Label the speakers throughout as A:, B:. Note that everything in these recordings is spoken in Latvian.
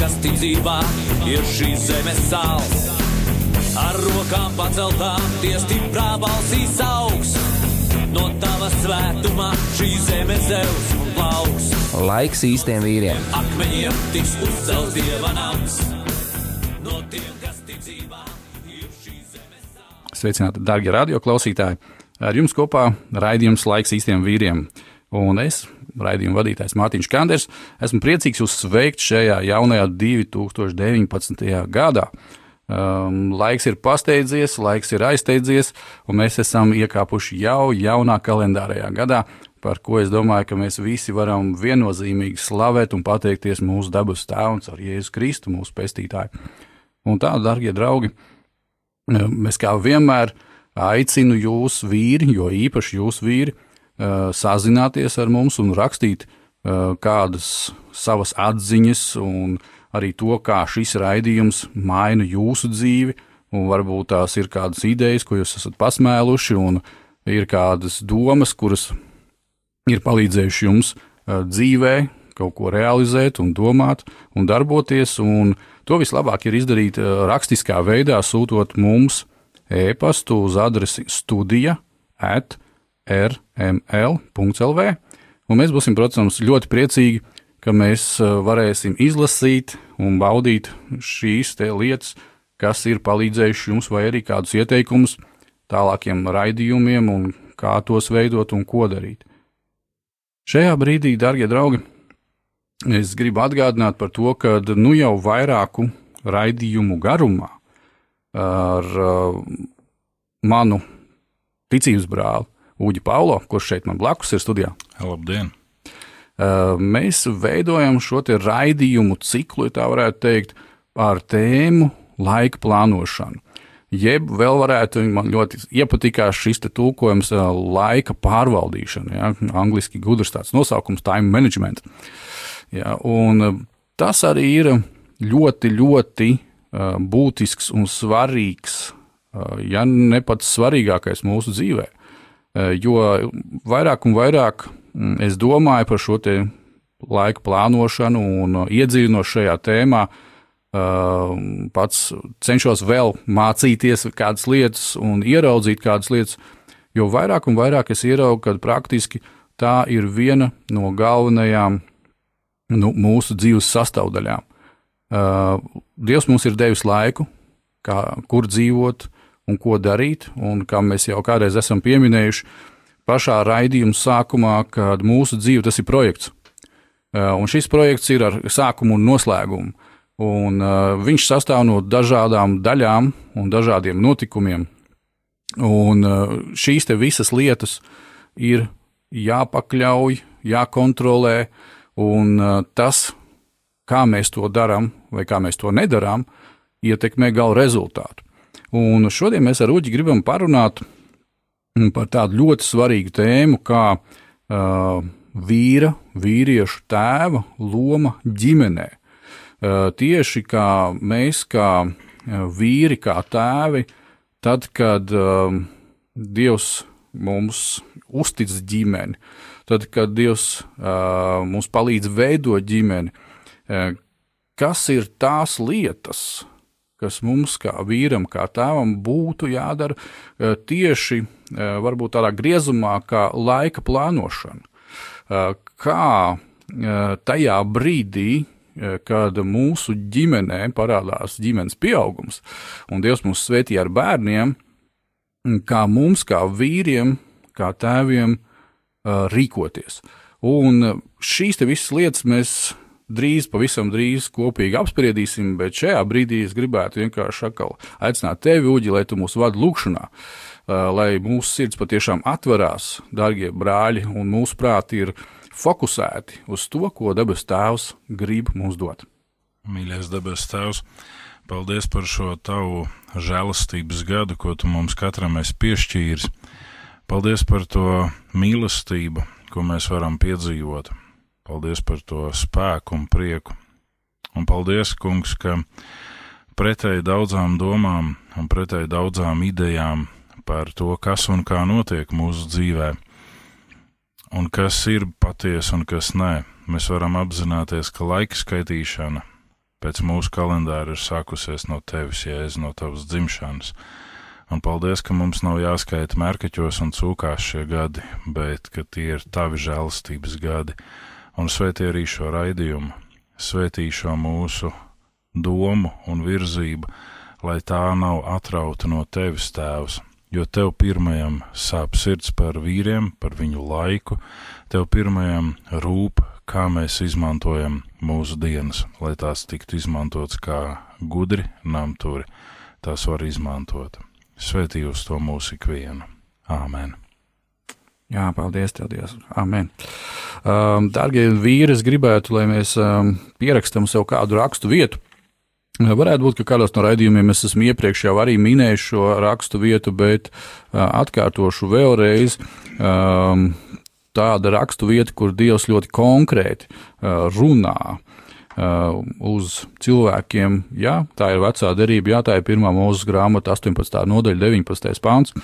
A: kas tic dzīvā, ir šīs zemes sāls. Ar rokām paceltām, tie stiprā balsīs augs. No tava svētumā šī zeme zeus un plauks.
B: Laiks īstiem vīriem.
A: Akmeņiem tiks uzcelts dieva nams. No tiem, kas tic dzīvā, ir šīs zemes sāls.
C: Sveicināti, darbie radioklausītāji! Ar jums kopā raidījums Laiks īstiem vīriem. Un es, raidījuma vadītājs Mārtiņš Kanders, esmu priecīgs jūs sveikt šajā jaunajā 2019. gadā. Um, laiks ir pasteidzies, laiks ir aizteidzies, un mēs esam iekāpuši jau jaunā kalendārajā gadā, par ko es domāju, ka mēs visi varam viennozīmīgi slavēt un pateikties mūsu dabas tēvam ar Jēzu Kristu, mūsu pestītāju. Un tā, darbie draugi, mēs kā vienmēr aicinu jūs, vīri, jo īpaši jūs, vīri, sazināties ar mums un rakstīt kādas savas atziņas, un arī to, kā šis raidījums maina jūsu dzīvi, un varbūt tās ir kādas idejas, ko jūs esat pasmēluši, un ir kādas domas, kuras ir palīdzējuši jums dzīvē kaut ko realizēt, un domāt un darboties, un to vislabāk ir izdarīt rakstiskā veidā, sūtot mums e-pastu uz adresi studija at rml.lv. Un mēs būsim, protams, ļoti priecīgi, ka mēs varēsim izlasīt un baudīt šīs lietas, kas ir palīdzējuši jums, vai arī kādus ieteikumus tālākiem raidījumiem, un kā tos veidot un ko darīt. Šajā brīdī, darbie draugi, es gribu atgādināt par to, ka nu jau vairāku raidījumu garumā ar uh, manu ticības brāli Uģi Paulo, kurš šeit man blakus ir studijā.
D: Labdien!
C: Uh, mēs veidojam šo raidījumu ciklu, ja tā varētu teikt, ar tēmu laika plānošanu. Jeb vēl varētu, man ļoti iepatikās šis tulkojums, uh, laika pārvaldīšana. Ja? Angliski gudrs tāds nosaukums, time management. Ja? Un uh, tas arī ir ļoti, ļoti būtisks un svarīgs, ja ne pats svarīgākais mūsu dzīvē. Jo vairāk un vairāk mm, es domāju par šo laika plānošanu un iedziļinos šajā tēmā, pats cenšos vēl mācīties kādas lietas un ieraudzīt kādas lietas, jo vairāk un vairāk es ieraugu, ka praktiski tā ir viena no galvenajām nu, mūsu dzīves sastāvdaļām. Dievs mums ir devis laiku, kā, kur dzīvot un ko darīt, un kā mēs jau kādreiz esam pieminējuši pašā raidījuma sākumā, kad mūsu dzīve tas ir projekts. Un šis projekts ir ar sākumu un noslēgumu. Un, uh, viņš sastāv no dažādām daļām un dažādiem notikumiem. Un uh, šīs visas lietas ir jāpakļauj, jākontrolē, un uh, tas, kā mēs to darām vai kā mēs to nedarām, ietekmē gala rezultātu. Un šodien mēs ar Uģi gribam parunāt par tādu ļoti svarīgu tēmu, kā uh, vīra, vīriešu tēva loma ģimenē. Uh, tieši kā mēs, kā vīri, kā tēvi, tad, kad uh, Dievs mums uztic ģimeni, tad, kad Dievs uh, mums palīdz veidot ģimeni, uh, kas ir tās lietas, kas mums, kā vīram, kā tēvam, būtu jādara uh, tieši uh, varbūt tādā griezumā, kā laika plānošana. Uh, kā tajā brīdī, kad mūsu ģimenē parādās ģimenes pieaugums, un Dievs mūs svētīja ar bērniem, kā mums, kā vīriem, kā tēviem, rīkoties. Un šīs visas lietas mēs drīz, pavisam drīz kopīgi apspriedīsim, bet šajā brīdī es gribētu vienkārši atkal aicināt tevi, Uģi, lai tu mūs vadi lūkšanā, lai mūsu sirds patiešām atverās, darbie brāļi, un mūsu prāti ir fokusēti uz to, ko debes Tēvs grib mums dot.
D: Mīļais debes Tēvs, paldies par šo tavu žēlastības gadu, ko tu mums katram esi piešķīris. Paldies par to mīlestību, ko mēs varam piedzīvot. Paldies par to spēku un prieku. Un paldies, kungs, ka pretēji daudzām domām un pretēji daudzām idejām par to, kas un kā notiek mūsu dzīvē, un kas ir patiesa un kas nē, mēs varam apzināties, ka laika skaitīšana pēc mūsu kalendāra ir sākusies no tevis, jēzus, no tavas dzimšanas. Un paldies, ka mums nav jāskaita mērkaķos un cūkās šie gadi, bet ka tie ir tavi žēlastības gadi. Un svētī arī šo raidījumu, svētī šo mūsu domu un virzību, lai tā nav atrauta no tevis, tēvs, jo tev pirmajam sāp sirds par vīriem, par viņu laiku, tev pirmajam rūp, kā mēs izmantojam mūsu dienas, lai tās tiktu izmantotas kā gudri namturi, tās var izmantot. Svētī uz to mūsu ikvienu. Āmen!
C: Jā, paldies, tev, Dievs. Amen. Um, Darbie vīri, es gribētu, lai mēs um, pierakstam sev kādu rakstu vietu. Varētu būt, ka kādos no raidījumiem es esmu iepriekš jau arī minējis šo rakstu vietu, bet uh, atkārtošu vēlreiz. Um, tāda rakstu vieta, kur Dievs ļoti konkrēti uh, runā uh, uz cilvēkiem. Jā, tā ir vecā derība, jā, tā ir pirmā mūzes grāmata, 18. nodaļa, 19. pāns.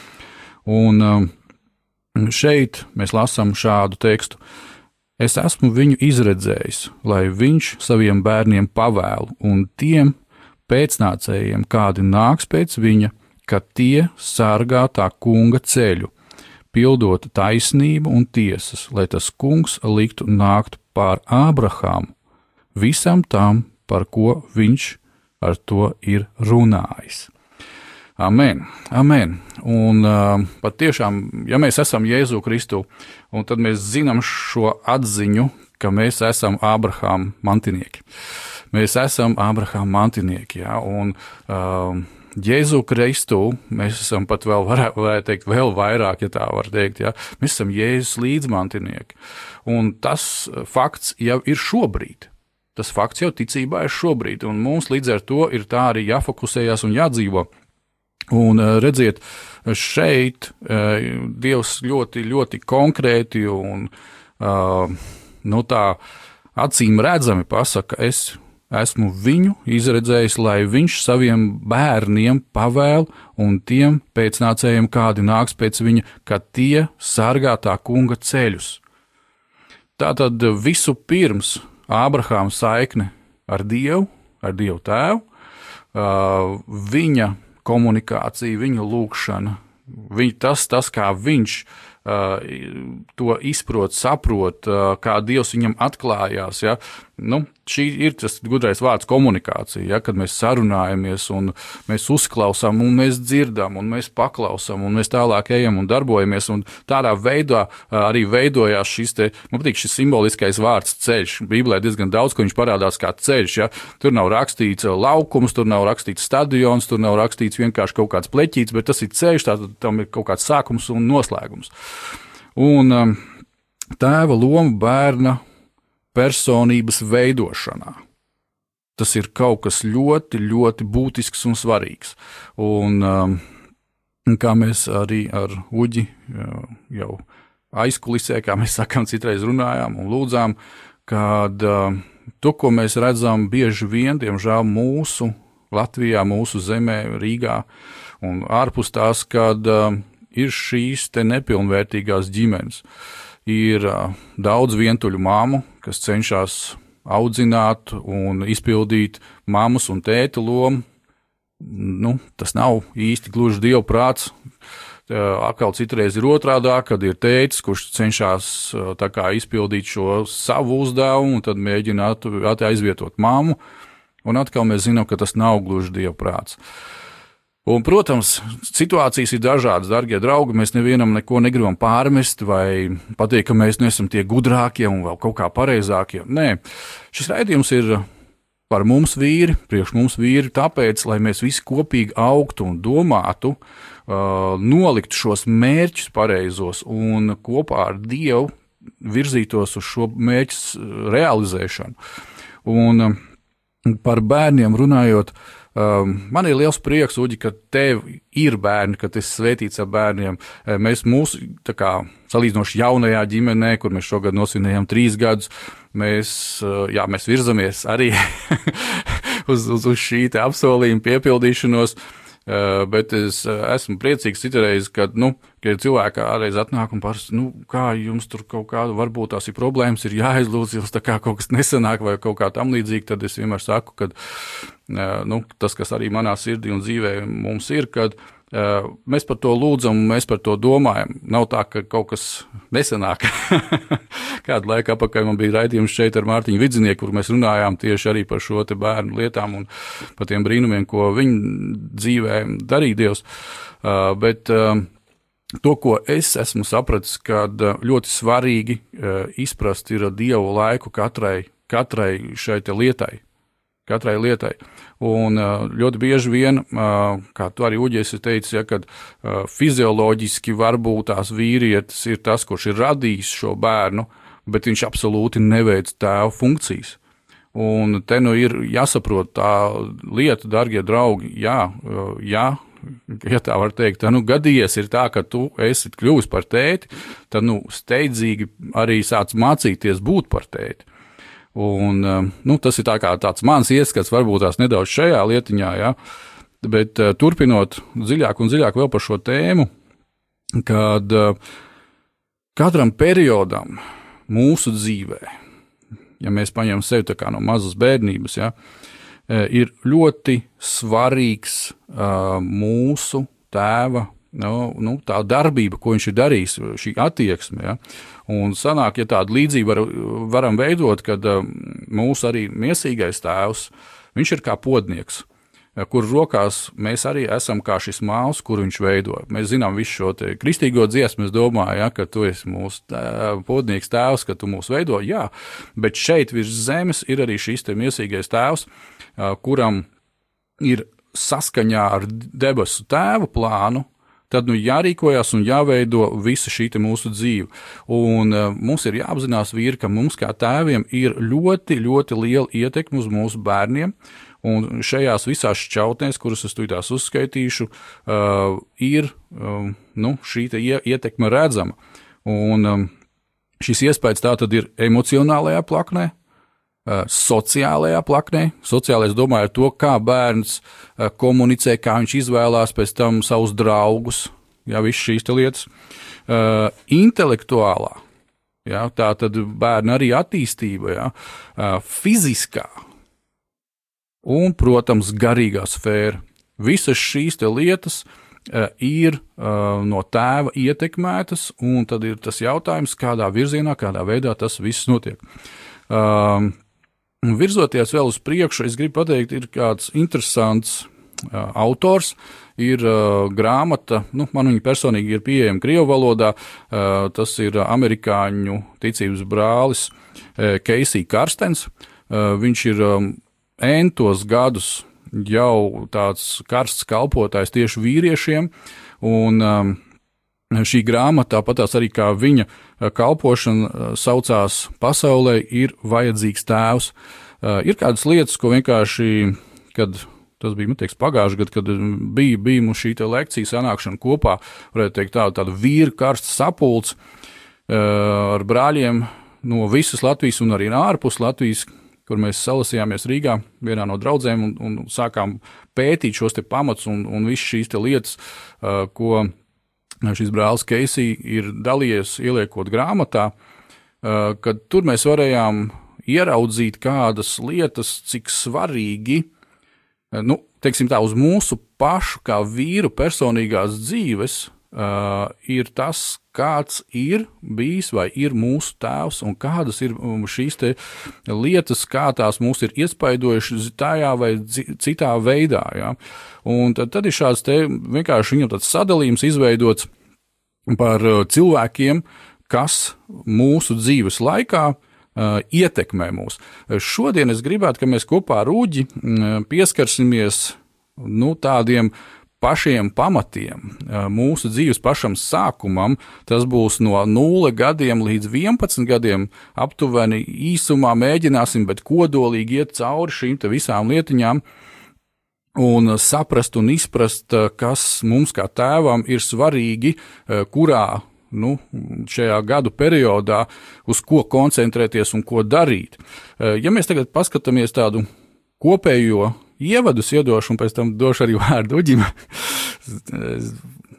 C: Un um, šeit mēs lasām šādu tekstu. Es esmu viņu izredzējis, lai viņš saviem bērniem pavēlu, un tiem pēcnācējiem, kādi nāks pēc viņa, ka tie sargā tā kunga ceļu, pildot taisnību un tiesas, lai tas kungs liktu nākt pār Ābrahāmu, visam tam, par ko viņš ar to ir runājis. Amen, amen. Un uh, patiešām, ja mēs esam Jēzu Kristu, tad mēs zinām šo atziņu, ka mēs esam Ābrahāma mantinieki. Mēs esam Ābrahāma mantinieki, jā, un uh, Jēzu Kristu mēs esam pat vēl, varētu teikt, vēl vairāk, ja tā var teikt, ja? mēs esam Jēzus līdzmantinieki. Un tas fakts jau ir šobrīd. Tas fakts jau ticībā ir šobrīd, un mums līdz ar to ir tā arī jāfokusējas un jādzīvo. Un redziet, šeit Dievs ļoti, ļoti konkrēti un nu, tā acīm redzami pasaka, es esmu viņu izredzējis, lai viņš saviem bērniem pavēl un tiem pēcnācējiem, kādi nāks pēc viņa, ka tie sargā tā kunga ceļus. Tātad visu pirms Ābrahāma saikne ar Dievu, ar Dievu tēvu, viņa komunikācija, viņa lūkšana, viņa, tas, tas, kā viņš to izprot, saprot, kā Dievs viņam atklājās. Ja? Nu, šī ir tas gudrais vārds komunikācija, ja, kad mēs sarunājamies, un mēs uzklausām, un mēs dzirdam, un mēs paklausām, un mēs tālāk ejam un darbojamies. Un tādā veidā arī veidojās šis, te, man patīk šis simboliskais vārds ceļš. Bībelē diezgan daudz, ko viņš parādās kā ceļš. Ja. Tur nav rakstīts laukums, tur nav rakstīts stadions, tur nav rakstīts vienkārši kaut kāds pleķīts, bet tas ir ceļš, tā, tam ir kaut kāds sākums un noslēgums. Un um, tēva loma bērna personības veidošanā. Tas ir kaut kas ļoti, ļoti būtisks un svarīgs. Un, um, kā mēs arī ar Uģi uh, jau aizkulisē, kā mēs sakām, citreiz runājām un lūdzām, kad uh, to, ko mēs redzam bieži vien, diemžēl mūsu Latvijā, mūsu zemē, Rīgā un ārpus tās, kad uh, ir šīs nepilnvērtīgās ģimenes. Ir daudz vientuļu māmu, kas cenšas audzināt un izpildīt mammas un tēta lomu. Nu, tas nav īsti gluži dievprāts. Atkal citreiz ir otrādi, kad ir tēvs, kurš cenšas kā, izpildīt šo savu uzdevumu, un tad mēģina aizvietot mammu. Un atkal mēs zinām, ka tas nav gluži dievprāts. Uh, Un, protams, situācijas ir dažādas, darbie draugi. Mēs nevienam neko negribam pārmest vai pateikt, ka mēs neesam tie gudrākie un vēl kaut kā pareizākie. Nē, šis raidījums ir par mums vīri, priekš mums vīri, tāpēc, lai mēs visi kopīgi augtu un domātu, uh, nolikt šos mērķus pareizos un kopā ar Dievu virzītos uz šo mērķu realizēšanu. Un, uh, par bērniem runājot, um, man ir liels prieks, Uģi, ka tev ir bērni, ka esi svētīts ar bērniem. Mēs mūsu, tā kā salīdzinoši jaunajā ģimenē, kur mēs šogad nosvinējām trīs gadus, mēs, jā, mēs virzamies arī uz, uz, uz šī apsolījuma piepildīšanos. Uh, bet es uh, esmu priecīgs citreiz, kad, nu, kad cilvēki kādreiz atnāk un prasa, nu, kā jums tur kaut kāda, varbūt tās ir problēmas, ir jāizlūdz, jums tā kā kaut kas nesanāk vai kaut kā tam līdzīgi, tad es vienmēr saku, ka, nu, tas, kas arī manā sirdī un dzīvē mums ir, kad Mēs par to lūdzam, mēs par to domājam. Nav tā, ka kaut kas nesenāk. Kādu laiku atpakaļ man bija raidījums šeit ar Mārtiņu Vidzinieku, kur mēs runājām tieši arī par šo bērnu lietām un par tiem brīnumiem, ko viņa dzīvē darīja Dievs. Bet to, ko es esmu sapratis, kad ļoti svarīgi izprast ir Dievu laiku katrai, katrai šai lietai. Katrai lietai. Un ļoti bieži vien, kā tu arī uģies teici, ja, kad fizioloģiski varbūt tās vīrietis ir tas, kurš ir radījis šo bērnu, bet viņš absolūti neveic tēva funkcijas. Un te nu ir jāsaprot tā lieta, darbie draugi, jā, jā, ja tā var teikt, tad nu, gadījies ir tā, ka tu esi kļuvis par tēti, tad nu, steidzīgi arī sāc mācīties būt par tēti. Un, um, nu, tas ir tā tāds mans ieskats, varbūt tās nedaudz šajā lietiņā, ja? bet uh, turpinot dziļāk un dziļāk vēl par šo tēmu, kad uh, katram periodam mūsu dzīvē, ja mēs paņemam sevi no mazas bērnības, ja, uh, ir ļoti svarīgs mūsu tēva nu, nu, tā darbība, ko viņš ir darījis, šī attieksme. Ja? Un sanāk, ja tādu līdzību var, varam veidot, kad um, mūsu arī miesīgais tēvs, viņš ir kā podnieks kur rokās mēs arī esam kā šis māls, kur viņš veido. Mēs zinām visu šo kristīgo dziesmu, es domāju, ja, ka tu esi mūsu tēv, podnieks tēvs, ka tu mūs veido, jā, bet šeit virs zemes ir arī šis te miesīgais tēvs, kuram ir saskaņā ar debesu tēvu plānu tad nu jārīkojas un jāveido visa šī mūsu dzīve. Un uh, mums ir jāapzinās, vīri, ka mums kā tēviem ir ļoti, ļoti liela ietekme uz mūsu bērniem. Un šajās visās šķautnēs, kuras es tūlīt uzskaitīšu, uh, ir uh, nu, šī ietekme redzama. Un um, šis iespējas tā tad ir emocionālajā plaknē, Eh, sociālajā plaknē. Sociālais domāju ar to, kā bērns eh, komunicē, kā viņš izvēlās pēc tam savus draugus, jā, visas šīs lietas. Uh, intelektuālā, jā, tā tad bērna arī attīstība, jā, uh, fiziskā un, protams, garīgā sfēra. Visas šīs lietas uh, ir no tēva ietekmētas, un tad ir tas jautājums, kādā virzienā, kādā veidā tas viss notiek. Uh, Virzoties vēl uz priekšu, es gribu pateikt, ir kāds interesants uh, autors. Ir uh, grāmata, nu, man viņa personīgi ir pieejama Krievijas valodā. Uh, tas ir amerikāņu ticības brālis uh, Keisija Karstens. Uh, viņš ir um, entos gadus jau tāds karsts kalpotājs tieši vīriešiem. Un, um, šī grāmata, tāpat arī kā viņa eh, kalpošana, eh, saucās Pasaulē ir vajadzīgs tēvs. Eh, ir kādas lietas, ko vienkārši, kad tas bija teiks, pagājušajā gadā, kad bija, bija mums šī lekcija sanākšana kopā, varētu teikt, tāda, tāda vīra karsta sapulce ar brāļiem no visas Latvijas un arī ārpus Latvijas, kur mēs salasījāmies Rīgā, vienā no draudzēm, un, un sākām pētīt šos pamatus un, un visas šīs lietas, ko šis brālis Keisī ir dalījies ieliekot grāmatā, kad tur mēs varējām ieraudzīt kādas lietas, cik svarīgi, nu, teiksim tā, uz mūsu pašu kā vīru personīgās dzīves uh, ir tas, kāds ir bijis vai ir mūsu tēvs, un kādas ir um, šīs lietas, kā tās mūs ir iespaidojušas tajā vai citā veidā. Ja? Un tad, tad ir šāds te vienkārši viņam tāds sadalījums izveidots par uh, cilvēkiem, kas mūsu dzīves laikā uh, ietekmē mūs. Šodien es gribētu, ka mēs kopā ar Rūģi uh, pieskarsimies nu, tādiem pašiem pamatiem, mūsu dzīves pašam sākumam, tas būs no 0 gadiem līdz 11 gadiem. Aptuveni īsumā mēģināsim, bet kodolīgi iet cauri šīm visām lietiņām un saprast un izprast, kas mums kā tēvam ir svarīgi, kurā nu, šajā gadu periodā, uz ko koncentrēties un ko darīt. Ja mēs tagad paskatāmies tādu kopējo ievadus iedošu, un pēc tam došu arī vārdu Uģim.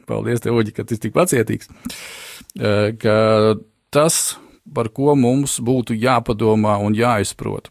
C: Paldies, tev, Uģi, ka tu esi tik pacietīgs. Ka tas, par ko mums būtu jāpadomā un jāizprot.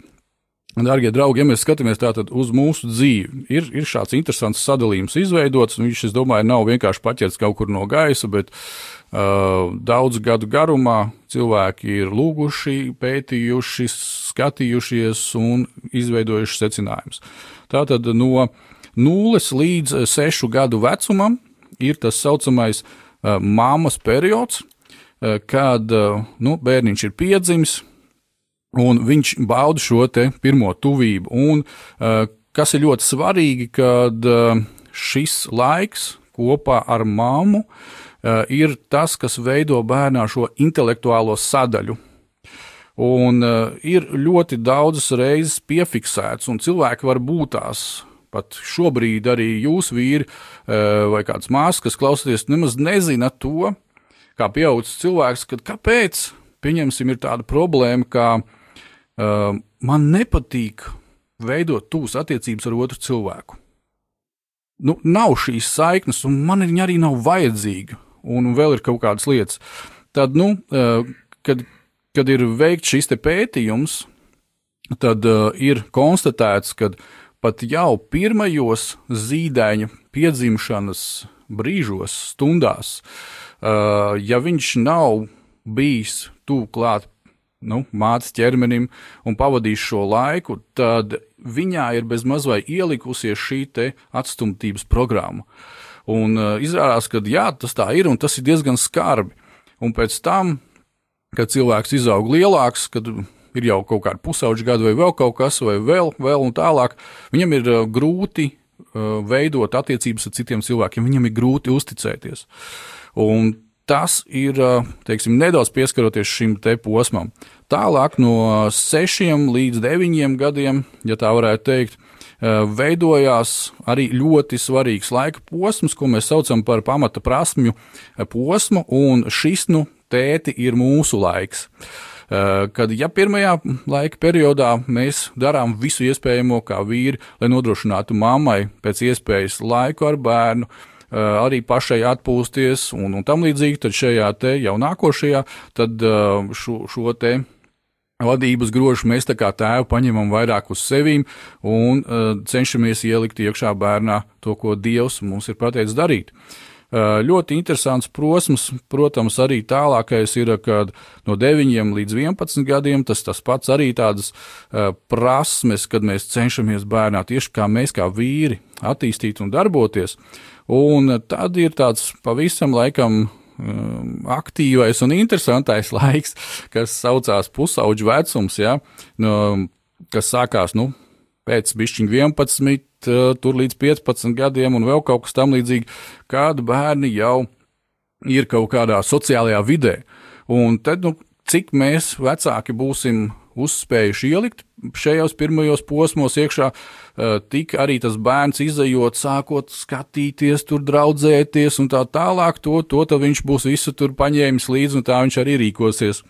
C: Darbie draugi, ja mēs skatāmies uz mūsu dzīvi, ir, ir šāds interesants sadalījums izveidots. Viņš, es domāju, nav vienkārši paķerts kaut kur no gaisa, bet uh, daudzu gadu garumā cilvēki ir lūguši, pētījuši, skatījušies un izveidojuši secinājumus. Tātad no 0 līdz 6 gadu vecumam ir tas saucamais uh, māmas periods, uh, kad uh, nu, bērniņš ir piedzimis un viņš bauda šo pirmo tuvību. Un, kas ir ļoti svarīgi, kad šis laiks kopā ar māmu ir tas, kas veido bērnā šo intelektuālo sadaļu. Un uh, ir ļoti daudzas reizes piefiksēts, un cilvēki var būt tās. Pat šobrīd arī jūs, vīri, uh, vai kāds māsas, kas klausāties, nemaz nezina to, kā pieaugušs cilvēks, kad kāpēc, pieņemsim, ir tāda problēma, ka uh, man nepatīk veidot tūs attiecības ar otru cilvēku. Nu, nav šīs saiknes, un man viņa arī nav vajadzīga, un vēl ir kaut kādas lietas. Tad, nu, kad kad ir veikts šis pētījums, tad uh, ir konstatēts, ka pat jau pirmajos zīdaiņa piedzimšanas brīžos, stundās, uh, ja viņš nav bijis tuvu klāt nu, mātes ķermenim un pavadījis šo laiku, tad viņā ir bezmaz vai ielikusies šī atstumtības programma. Un uh, izrādās, ka jā, tas tā ir un tas ir diezgan skarbi. Un pēc tam kad cilvēks izaug lielāks, kad ir jau kaut kāda pusauģa gada vai vēl kaut kas, vai vēl, vēl un tālāk, viņam ir uh, grūti uh, veidot attiecības ar citiem cilvēkiem, viņam ir grūti uzticēties. Un tas ir, uh, teiksim, nedaudz pieskaroties šim te posmam. Tālāk no sešiem līdz deviņiem gadiem, ja tā varētu teikt, veidojās arī ļoti svarīgs laika posms, ko mēs saucam par pamata prasmju posmu, un šis nu tēti ir mūsu laiks. Eh, kad ja pirmajā laika periodā mēs darām visu iespējamo kā vīri, lai nodrošinātu mammai pēc iespējas laiku ar bērnu, eh, arī pašai atpūsties un, un tam līdzīgi, tad šajā te jau nākošajā, tad eh, šo, šo te vadības grožu mēs tā kā tēvu paņemam vairāk uz sevīm un uh, cenšamies ielikt iekšā bērnā to, ko Dievs mums ir pateicis darīt. Uh, Ļoti interesants posms, protams, arī tālākais ir, kad no 9 līdz 11 gadiem tas, tas pats arī tādas prasmes, kad mēs cenšamies bērnā tieši kā mēs, kā vīri, attīstīt un darboties. Un tad ir tāds pavisam laikam aktīvais un interesantais laiks, kas saucās pusauģu vecums, ja, no, kas sākās nu, pēc bišķiņa 11, tur līdz 15 gadiem un vēl kaut kas tam līdzīgi, kad bērni jau ir kaut kādā sociālajā vidē. Un tad, nu, cik mēs vecāki būsim uzspējuši ielikt šajos pirmajos posmos iekšā, tik arī tas bērns izējot, sākot skatīties, tur draudzēties un tā tālāk, to, to viņš būs visu tur paņēmis līdzi un tā viņš arī rīkosies.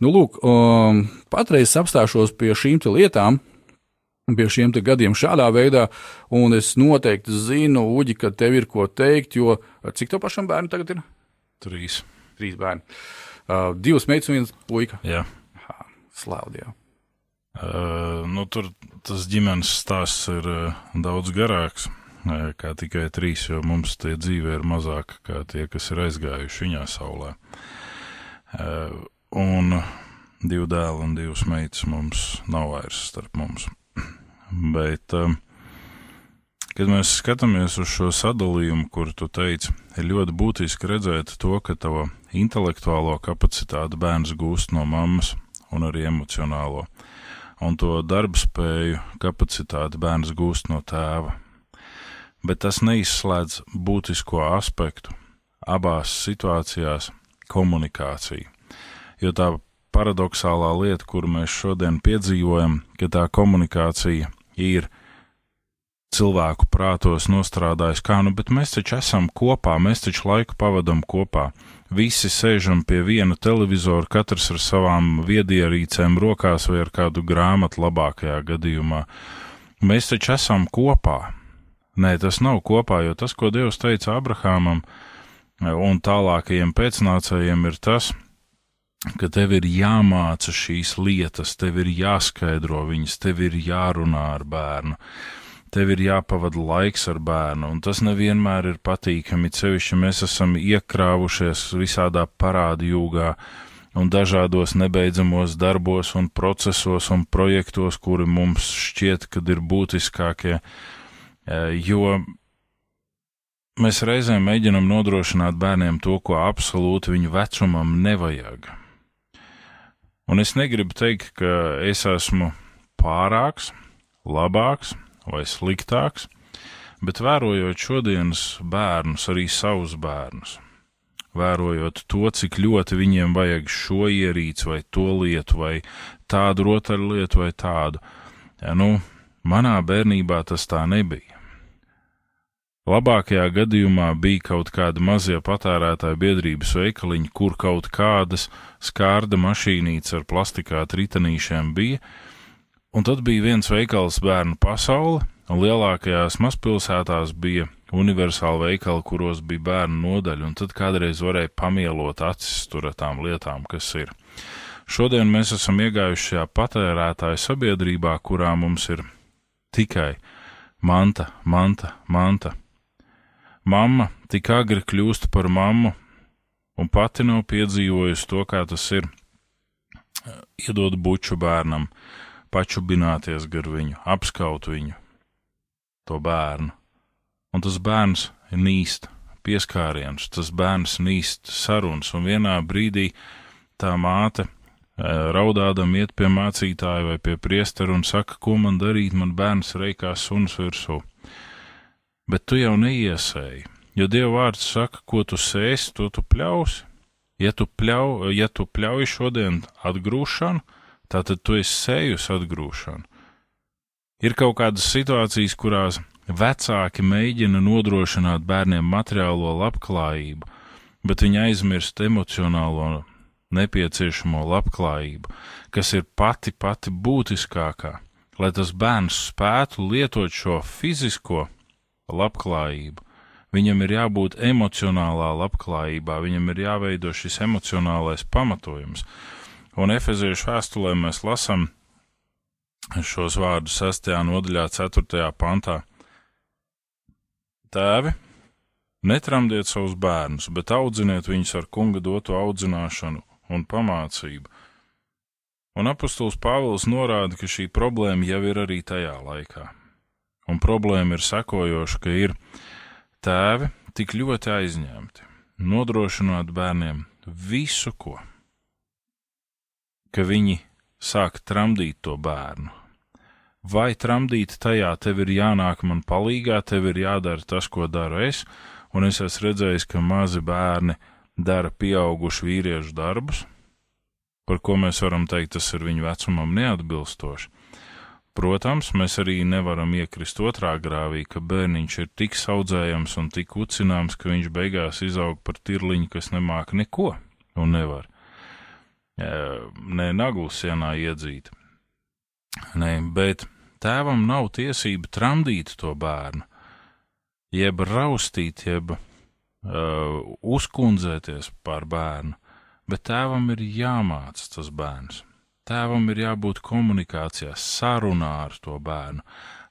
C: Nu, lūk, um, patreiz apstāšos pie šīm lietām, pie šiem gadiem šādā veidā, un es noteikti zinu, Uģi, ka tev ir ko teikt, jo cik tev pašam bērnu tagad ir?
D: Trīs.
C: Trīs bērni. Uh, divas meitas un viens puika.
D: Jā.
C: Slāvdi, jā.
D: Uh, nu, tur tas ģimenes stāsts ir uh, daudz garāks uh, kā tikai trīs, jo mums tie dzīve ir mazāka kā tie, kas ir aizgājuši viņā saulē. Uh, un divi dēli un divas meitas mums nav vairs starp mums. Bet, um, kad mēs skatāmies uz šo sadalījumu, kur tu teici, ir ļoti būtiski redzēt to, ka tava intelektuālo kapacitāti bērns gūst no mammas un arī emocionālo, un to darbspēju kapacitāti bērns gūst no tēva. bet tas neizslēdz būtisko aspektu abās situācijās - komunikāciju. Jo tā paradoxālā lieta, kuru mēs šodien piedzīvojam, ka tā komunikācija ir cilvēku prātos nostrādājis, kā nu, bet mēs taču esam kopā, mēs taču laiku pavadam kopā. Visi sēžam pie viena televizora, katrs ar savām viedierīcēm rokās vai ar kādu grāmatu labākajā gadījumā. Mēs taču esam kopā. Nē, tas nav kopā, jo tas, ko Dievs teica Abrahamam un tālākajiem pēcnācējiem, ir tas, ka tev ir jāmāca šīs lietas, tev ir jāskaidro viņas, tev ir jārunā ar bērnu tev ir jāpavada laiks ar bērnu, un tas nevienmēr ir patīkami. Cevišķi mēs esam iekrāvušies visādā parādu jūgā un dažādos nebeidzamos darbos un procesos un projektos, kuri mums šķiet, kad ir būtiskākie, e, jo mēs reizēm mēģinam nodrošināt bērniem to, ko absolūti viņu vecumam nevajag. Un es negribu teikt, ka es esmu pārāks, labāks, vai sliktāks, bet vērojot šodienas bērnus, arī savus bērnus, vērojot to, cik ļoti viņiem vajag šo ierīci vai to lietu, vai tādu rotaļlietu vai tādu, ja, nu, manā bērnībā tas tā nebija. Labākajā gadījumā bija kaut kāda mazie patērētāju biedrības veikaliņi, kur kaut kādas skārda mašīnītes ar plastikāta ritenīšiem bija, Un tad bija viens veikals bērnu pasaule, un lielākajās mazpilsētās bija universāli veikali, kuros bija bērnu nodaļa, un tad kādreiz varēja pamielot acis tur ar tām lietām, kas ir. Šodien mēs esam iegājuši šajā patērētāju sabiedrībā, kurā mums ir tikai manta, manta, manta. Mamma tik agri kļūst par mammu, un pati nav piedzīvojusi to, kā tas ir. Iedod buču bērnam, pačubināties gar viņu, apskaut viņu, to bērnu. Un tas bērns nīst pieskāriens, tas bērns nīst sarunas, un vienā brīdī tā māte eh, raudādam iet pie mācītāja vai pie priestera un saka, ko man darīt, man bērns reikā suns virsū. Bet tu jau neiesēji, jo Dieva vārds saka, ko tu sēsi, to tu pļausi. Ja tu, pļau, ja tu pļauj šodien atgrūšanu, Tātad tu esi sējus atgrūšanu. Ir kaut kādas situācijas, kurās vecāki mēģina nodrošināt bērniem materiālo labklājību, bet viņi aizmirst emocionālo nepieciešamo labklājību, kas ir pati pati būtiskākā, lai tas bērns spētu lietot šo fizisko labklājību. Viņam ir jābūt emocionālā labklājībā, viņam ir jāveido šis emocionālais pamatojums. Un Efeziešu vēstulē mēs lasām šos vārdus 6. nodaļā, 4. pantā. Tēvi, netramdiet savus bērnus, bet audziniet viņus ar kunga doto audzināšanu un pamācību. Un apustulis Pāvils norāda, ka šī problēma jau ir arī tajā laikā. Un problēma ir sekojoša, ka ir tēvi tik ļoti aizņemti, nodrošinot bērniem visu, ko ka viņi sāk tramdīt to bērnu. Vai tramdīt tajā tev ir jānāk man palīgā, tev ir jādara tas, ko daru es, un es esmu redzējis, ka mazi bērni dara pieaugušu vīriešu darbus, par ko mēs varam teikt, tas ir viņu vecumam neatbilstoši. Protams, mēs arī nevaram iekrist otrā grāvī, ka bērniņš ir tik saudzējams un tik ucināms, ka viņš beigās izaug par tirliņu, kas nemāk neko un nevar ne naglu sienā iedzīt. Nē, bet tēvam nav tiesība tramdīt to bērnu, jeb raustīt, jeb uh, uzkundzēties par bērnu, bet tēvam ir jāmāc tas bērns. Tēvam ir jābūt komunikācijā, sarunā ar to bērnu.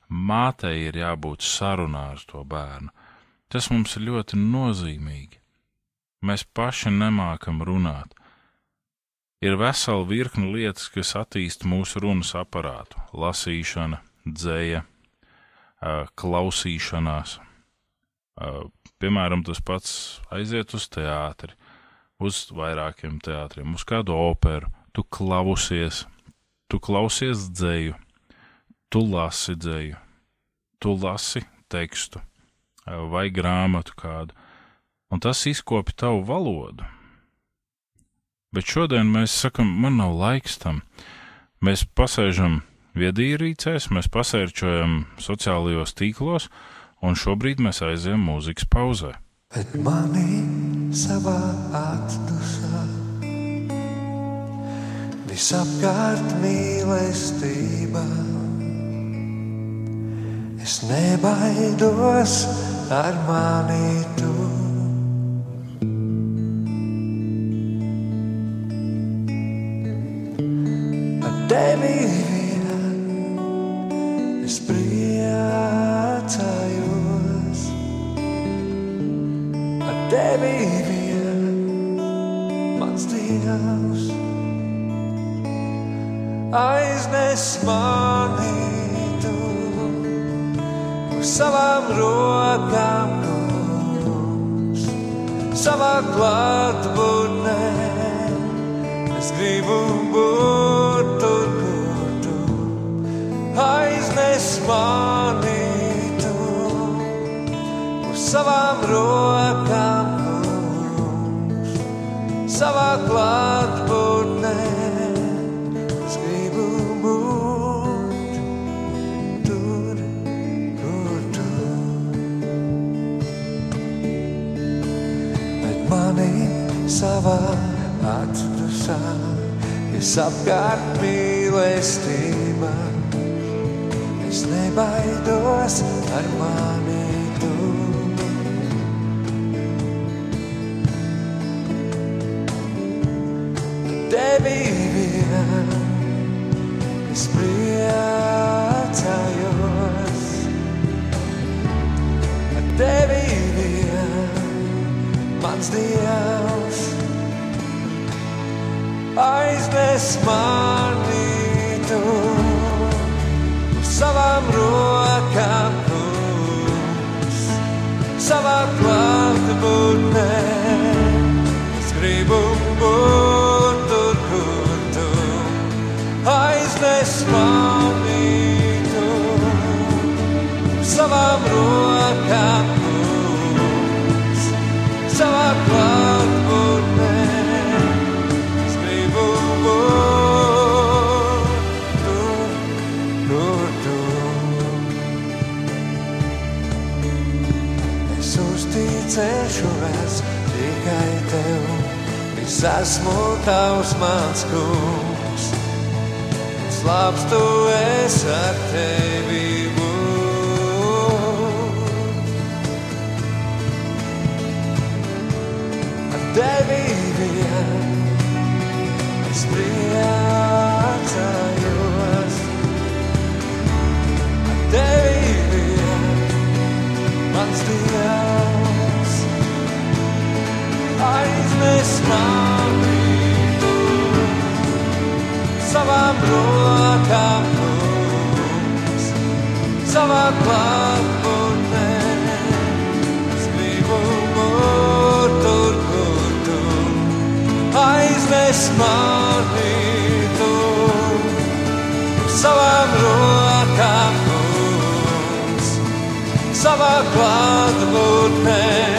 D: Mātei ir jābūt sarunā ar to bērnu. Tas mums ir ļoti nozīmīgi. Mēs paši nemākam runāt, Ir vesela virkne lietas, kas attīst mūsu runas aparātu - lasīšana, dzēja, klausīšanās. Piemēram, tas pats aiziet uz teātri, uz vairākiem teātriem, uz kādu operu, tu klausies, tu klausies dzēju, tu lasi dzēju, tu lasi tekstu, vai grāmatu kādu, un tas izkopja tavu valodu. Bet šodien mēs sakam, man nav laiks tam. Mēs pasēžam viedierīcēs, mēs pasērčojam sociālajos tīklos, un šobrīd mēs aizējām mūzikas pauzē.
E: Bet manī savā atdusā visapkārt mīlestība. Es nebaidos ar mani tu. Tevi savā es apkārt mīlestība. Es nebaidos ar mani tu. Tevi vien es priecājos. Ar tevi vien mans dievs aiznes mani tu uz savām rokām, kungs, savā Es esmu tavs mans kungs. Es labs tu esi ar tevi. Ar tevi vien es priecājos. Ar tevi vien mans dievs aiznes tu savām rokām, kungs, savā klātbūtnē. Es gribu būt tur, kur tu aiznes tu savām rokām, kungs, savā klātbūtnē.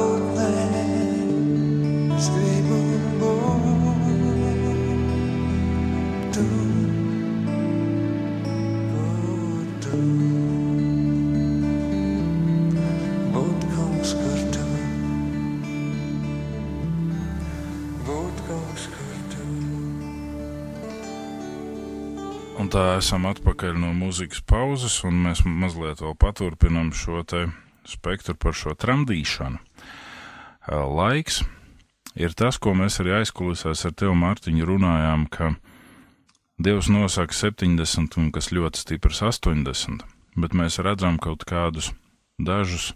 D: tā esam atpakaļ no mūzikas pauzes, un mēs mazliet vēl paturpinām šo te spektru par šo tramdīšanu. Laiks ir tas, ko mēs arī aizkulisēs ar tevi, Mārtiņu, runājām, ka Dievs nosaka 70 un kas ļoti stiprs 80, bet mēs redzam kaut kādus dažus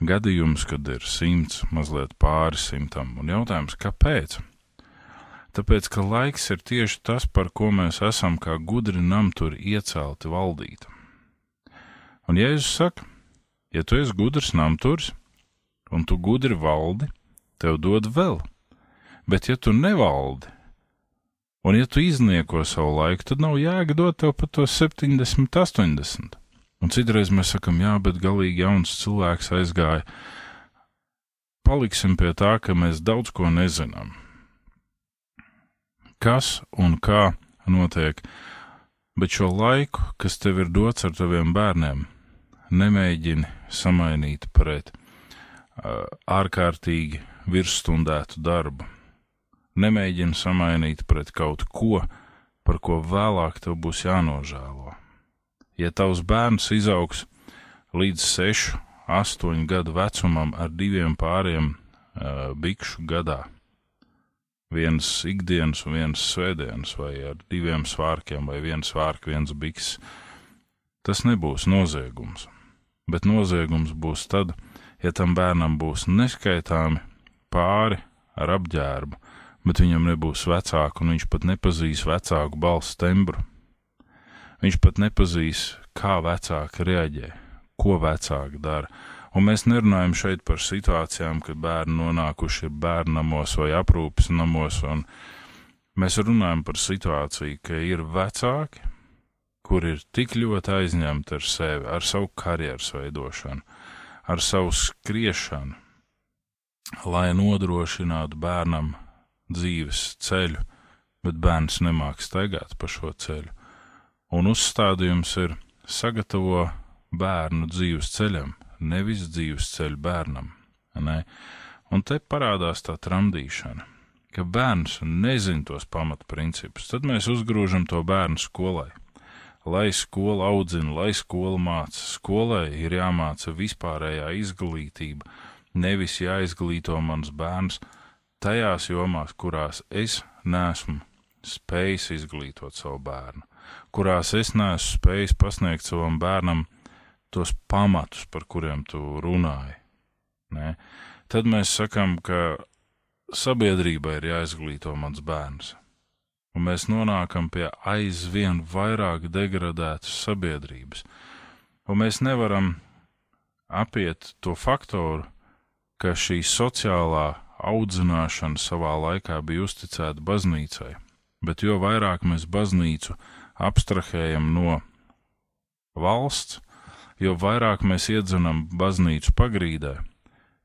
D: gadījumus, kad ir simts, mazliet pāri simtam, un jautājums, kāpēc? Tāpēc, ka laiks ir tieši tas, par ko mēs esam kā gudri namturi iecelti valdīt. Un Jēzus saka, ja tu esi gudrs namturis, un tu gudri valdi, tev dod vēl, bet ja tu nevaldi, un ja tu iznieko savu laiku, tad nav jēga dot tev pat tos 70, 80. Un citreiz mēs sakam, jā, bet galīgi jauns cilvēks aizgāja. Paliksim pie tā, ka mēs daudz ko nezinām. Kas un kā notiek, bet šo laiku, kas tev ir dots ar taviem bērniem, nemēģini samainīt pret uh, ārkārtīgi virsstundētu darbu. Nemēģini samainīt pret kaut ko, par ko vēlāk tev būs jānožēlo ja tavs bērns izaugs līdz 6, 8 gadu vecumam ar diviem pāriem uh, bikšu gadā, viens ikdienas un viens svētdienas, vai ar diviem svārkiem, vai viens svārks, viens biks, tas nebūs noziegums. Bet noziegums būs tad, ja tam bērnam būs neskaitāmi pāri ar apģērbu, bet viņam nebūs vecāku, un viņš pat nepazīs vecāku balstu tembru Viņš pat nepazīs, kā vecāki reaģē, ko vecāki dara. Un mēs nerunājam šeit par situācijām, kad bērni nonākuši bērnamos vai aprūpes namos, un mēs runājam par situāciju, ka ir vecāki, kur ir tik ļoti aizņemti ar sevi, ar savu karjeras veidošanu, ar savu skriešanu, lai nodrošinātu bērnam dzīves ceļu, bet bērns nemāk staigāt pa šo ceļu. Un uzstādījums ir sagatavo bērnu dzīves ceļam, nevis dzīves ceļu bērnam. Ne? Un te parādās tā tramdīšana, ka bērns nezina tos pamatprincipus, tad mēs uzgrūžam to bērnu skolai. Lai skola audzina, lai skola māca, skolai ir jāmāca vispārējā izglītība, nevis jāizglīto mans bērns tajās jomās, kurās es nesmu spējis izglītot savu bērnu kurās es neesmu spējis pasniegt savam bērnam tos pamatus, par kuriem tu runāji. Ne? Tad mēs sakām, ka sabiedrībai ir jāizglīto mans bērns, un mēs nonākam pie aizvien vairāk degradētas sabiedrības, un mēs nevaram apiet to faktoru, ka šī sociālā audzināšana savā laikā bija uzticēta baznīcai, bet jo vairāk mēs baznīcu abstrahējam no valsts, jo vairāk mēs iedzenam baznīcu pagrīdē,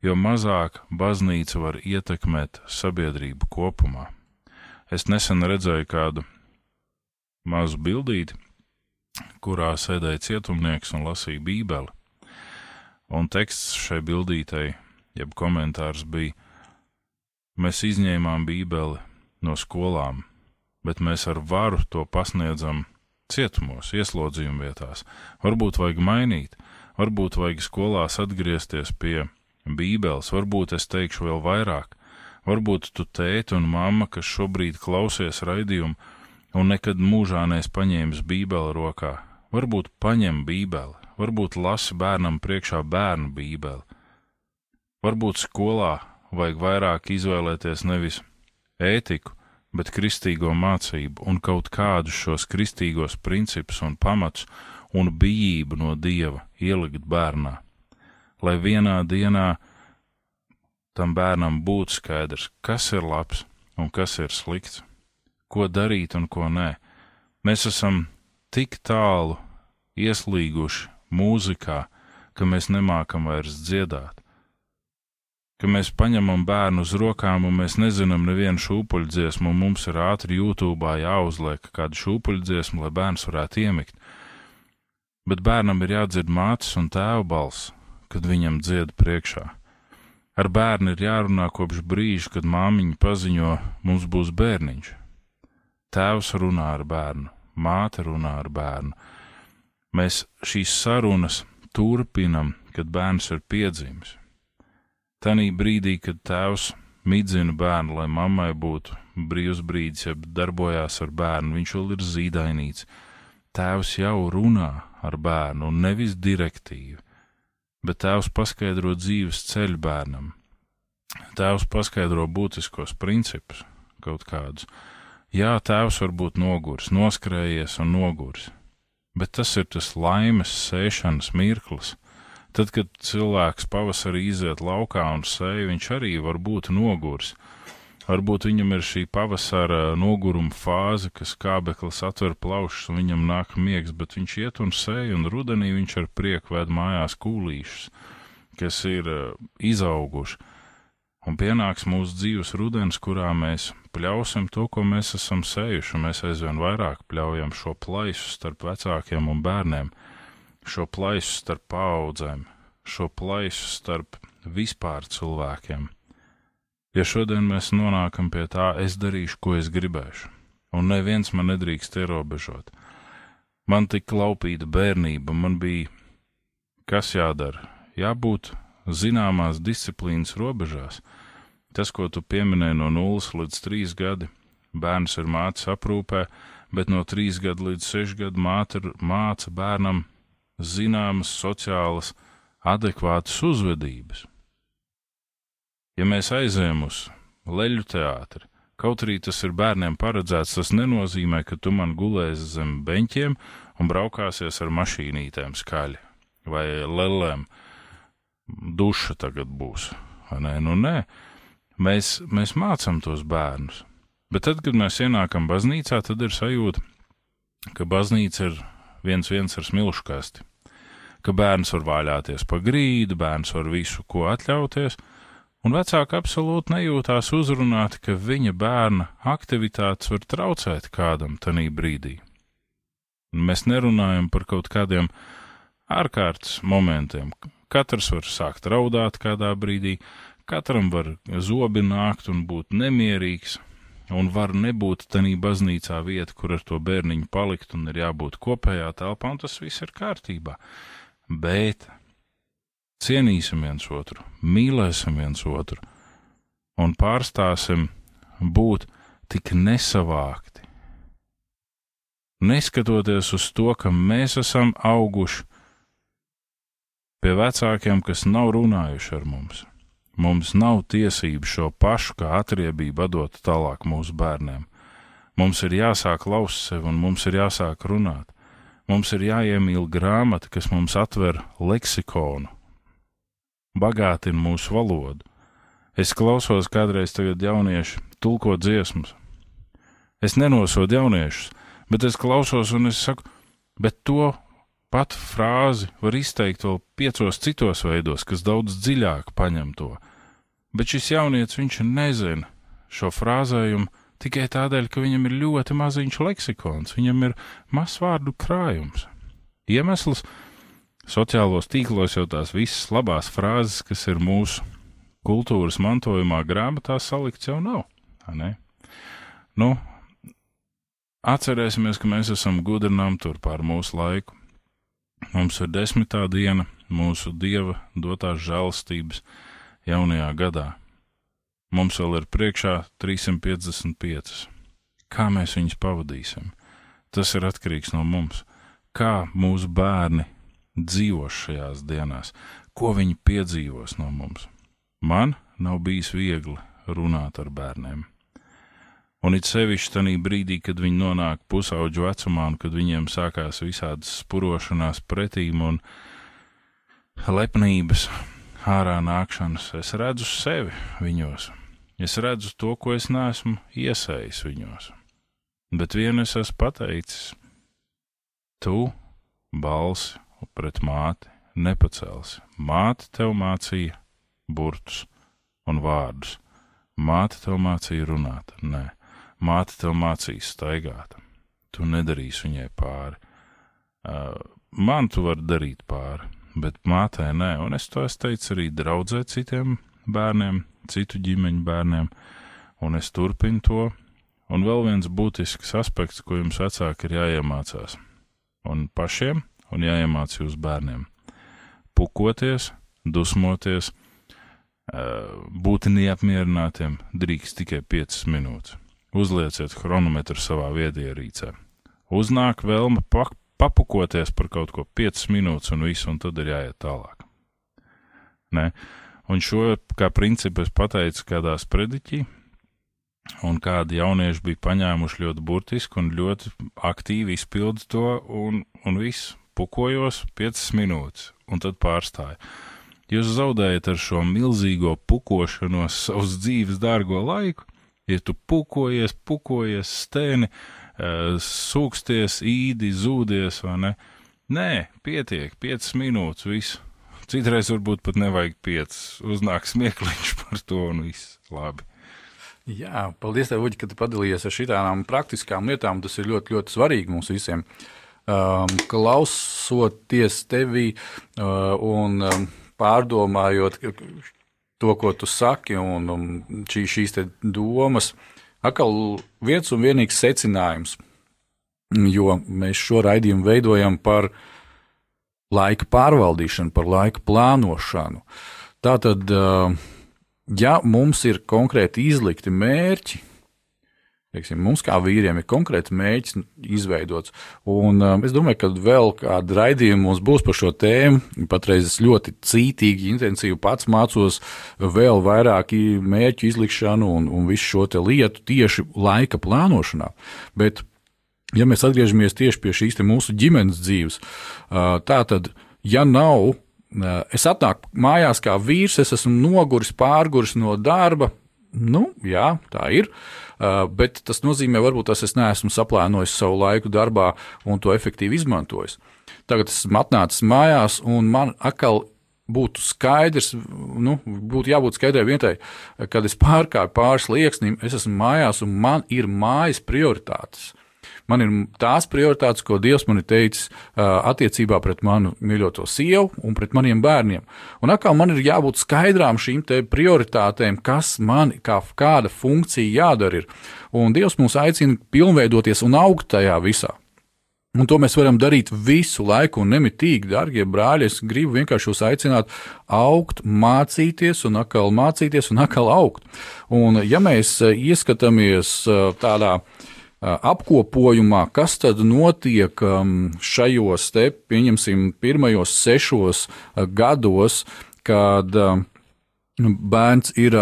D: jo mazāk baznīca var ietekmēt sabiedrību kopumā. Es nesen redzēju kādu mazu bildīti, kurā sēdēja cietumnieks un lasīja bībeli, un teksts šai bildītei, jeb komentārs bija: Mēs izņēmām bībeli no skolām, bet mēs ar varu to pasniedzam cietumos, ieslodzījuma vietās. Varbūt vajag mainīt, varbūt vajag skolās atgriezties pie Bībeles, varbūt es teikšu vēl vairāk. Varbūt tu tēti un mamma, kas šobrīd klausies raidījumu un nekad mūžā nees paņēmis Bībeli rokā, varbūt paņem Bībeli, varbūt lasi bērnam priekšā bērnu Bībeli. Varbūt skolā vajag vairāk izvēlēties nevis ētiku, bet kristīgo mācību un kaut kādus šos kristīgos principus un pamatus un bijību no dieva ielikt bērnā, lai vienā dienā tam bērnam būtu skaidrs, kas ir labs un kas ir slikts, ko darīt un ko nē. Mēs esam tik tālu ieslīguši mūzikā, ka mēs nemākam vairs dziedāt ka mēs paņemam bērnu uz rokām un mēs nezinām nevienu šūpuļdziesmu, un mums ir ātri YouTube jāuzliek kādu šūpuļdziesmu, lai bērns varētu iemigt. Bet bērnam ir jādzird mātes un tēva balss, kad viņam dzied priekšā. Ar bērnu ir jārunā kopš brīža, kad māmiņa paziņo, mums būs bērniņš. Tēvs runā ar bērnu, māte runā ar bērnu. Mēs šīs sarunas turpinam, kad bērns ir piedzimis Tanī brīdī, kad tēvs midzina bērnu, lai mammai būtu brīvs brīdis, ja darbojās ar bērnu, viņš vēl ir zīdainīts. Tēvs jau runā ar bērnu, un nevis direktīvi, bet tēvs paskaidro dzīves ceļu bērnam. Tēvs paskaidro būtiskos principus, kaut kādus. Jā, tēvs var būt nogurs, noskrējies un nogurs, bet tas ir tas laimes sēšanas mirklis. Tad, kad cilvēks pavasarī iziet laukā un sēž, viņš arī var būt nogurs. Varbūt viņam ir šī pavasara noguruma fāze, kas kābeklis atver plaušas un viņam nāk miegs, bet viņš iet un sēž, un rudenī viņš ar prieku ved mājās kūlīšus, kas ir uh, izauguši. Un pienāks mūsu dzīves rudens, kurā mēs pļausim to, ko mēs esam sējuši, un mēs aizvien vairāk pļaujam šo plaisu starp vecākiem un bērniem, šo plaisu starp paudzēm, šo plaisu starp vispār cilvēkiem. Ja šodien mēs nonākam pie tā, es darīšu, ko es gribēšu, un neviens man nedrīkst ierobežot. Man tik laupīta bērnība, man bija kas jādara, jābūt zināmās disciplīnas robežās. Tas, ko tu pieminēji no 0 līdz 3 gadi, bērns ir mācīts aprūpē, bet no 3 gadu līdz 6 gadu māte māca bērnam zināmas sociālas, adekvātas uzvedības. Ja mēs aizējam uz leļu teātri, kaut arī tas ir bērniem paredzēts, tas nenozīmē, ka tu man gulēsi zem beņķiem un braukāsies ar mašīnītēm skaļi vai lelēm. Duša tagad būs, vai nē? Nu, nē. Mēs, mēs mācām tos bērnus. Bet tad, kad mēs ienākam baznīcā, tad ir sajūta, ka baznīca ir viens viens ar smilšu kasti, ka bērns var vāļāties pa grīdu, bērns var visu, ko atļauties, un vecāki absolūti nejūtās uzrunāti, ka viņa bērna aktivitātes var traucēt kādam tanī brīdī. Un mēs nerunājam par kaut kādiem ārkārtas momentiem. Katrs var sākt raudāt kādā brīdī, katram var zobi nākt un būt nemierīgs, un var nebūt tanī baznīcā vieta, kur ar to bērniņu palikt, un ir jābūt kopējā telpā, un tas viss ir kārtībā. Bet cienīsim viens otru, mīlēsim viens otru un pārstāsim būt tik nesavākti. Neskatoties uz to, ka mēs esam auguši pie vecākiem, kas nav runājuši ar mums, mums nav tiesību šo pašu kā atriebību dot tālāk mūsu bērniem. Mums ir jāsāk laust sevi un mums ir jāsāk runāt. Mums ir jāiemīl grāmata, kas mums atver leksikonu, bagātina mūsu valodu. Es klausos kādreiz tagad jaunieši tulko dziesmas. Es nenosodu jauniešus, bet es klausos un es saku, bet to pat frāzi var izteikt vēl piecos citos veidos, kas daudz dziļāk paņem to. Bet šis jaunietis viņš nezina šo frāzējumu tikai tādēļ, ka viņam ir ļoti maziņš leksikons, viņam ir mazs vārdu krājums. Iemesls sociālos tīklos jau tās visas labās frāzes, kas ir mūsu kultūras mantojumā, grāmatā salikts jau nav. Nu, atcerēsimies, ka mēs esam gudrinām tur pār mūsu laiku. Mums ir desmitā diena mūsu dieva dotās žēlstības jaunajā gadā. Mums vēl ir priekšā 355. Kā mēs viņus pavadīsim? Tas ir atkarīgs no mums. Kā mūsu bērni dzīvos šajās dienās, ko viņi piedzīvos no mums. Man nav bijis viegli runāt ar bērniem. Un it sevišķi tajā brīdī, kad viņi nonāk pusauģu vecumā, un kad viņiem sākās visādas spurošanās pretīm un lepnības, ārā nākšanas, es redzu sevi viņos. Es redzu to, ko es neesmu iesējis viņos. Bet vienu es esmu pateicis: Tu balsi pret māti nepacelsi. Māte tev mācīja burtus un vārdus. Māte tev mācīja runāt, nē, māte tev mācīja staigāt. Tu nedarīsi viņai pāri. Man tu vari darīt pāri, bet mātei nē, un es to es teicu arī draudzē citiem bērniem, citu ģimeņu bērniem, un es turpinu to. Un vēl viens būtisks aspekts, ko jums vecāki ir jāiemācās, un pašiem, un jāiemāc jūs bērniem - pukoties, dusmoties, būt neapmierinātiem drīkst tikai 5 minūtes. Uzlieciet chronometru savā viedierīcē. Uznāk vēlme pak papukoties par kaut ko 5 minūtes un visu, un tad ir jāiet tālāk. Ne? Un šo kā principu es pateicu kādā sprediķī, un kādi jaunieši bija paņēmuši ļoti burtiski un ļoti aktīvi izpildu to, un, un viss pukojos 5 minūtes, un tad pārstāja. Jūs zaudējat ar šo milzīgo pukošanos savus dzīves dārgo laiku, ja tu pukojies, pukojies, stēni, eh, sūksties, īdi, zūdies, vai ne? Nē, pietiek, 5 minūtes, viss. Citreiz varbūt pat nevajag 5, uznāk smieklīgs par to un viss labi.
C: Jā, paldies, tev, Uģi, ka tu padalījies ar šādām praktiskām lietām. Tas ir ļoti, ļoti svarīgi mums visiem. Um, klausoties tevī uh, un um, pārdomājot to, ko tu saki, un um, šī, šīs domas, atkal viens un vienīgs secinājums, jo mēs šo raidījumu veidojam par laika pārvaldīšanu, par laika plānošanu. Tātad, ja mums ir konkrēti izlikti mērķi, Teiksim, mums, kā vīriem, ir konkrēts mērķis izveidots. Un, um, es domāju, ka vēl kāda raidījuma mums būs par šo tēmu. Patreiz es ļoti cītīgi, intensīvi pats mācos vēl vairāk mērķu izlikšanu un, un visu šo lietu tieši laika plānošanā. Bet, ja mēs atgriežamies tieši pie šīs mūsu ģimenes dzīves, tā tad, ja nav Es atnāku mājās kā vīrs, es esmu noguris, pārguris no darba. Nu, jā, tā ir. Uh, bet tas nozīmē, varbūt tas es neesmu saplānojis savu laiku darbā un to efektīvi izmantojis. Tagad esmu atnācis mājās, un man atkal būtu skaidrs, nu, būtu jābūt skaidrai vietai, kad es pārkāpu pāris lieksnim, es esmu mājās, un man ir mājas prioritātes. Man ir tās prioritātes, ko Dievs man ir teicis attiecībā pret manu mīļoto sievu un pret maniem bērniem. Un atkal man ir jābūt skaidrām šīm prioritātēm, kas man kā kāda funkcija jādara. Ir. Un Dievs mūs aicina pilnveidoties un augt tajā visā. Un to mēs varam darīt visu laiku un nemitīgi, darbie brāļi. Es gribu vienkārši jūs aicināt, augt, mācīties, un atkal mācīties, un atkal augt. Un, ja mēs ieskatāmies tādā uh, apkopojumā, kas tad notiek šajos, te, pieņemsim, pirmajos sešos gados, kad bērns ir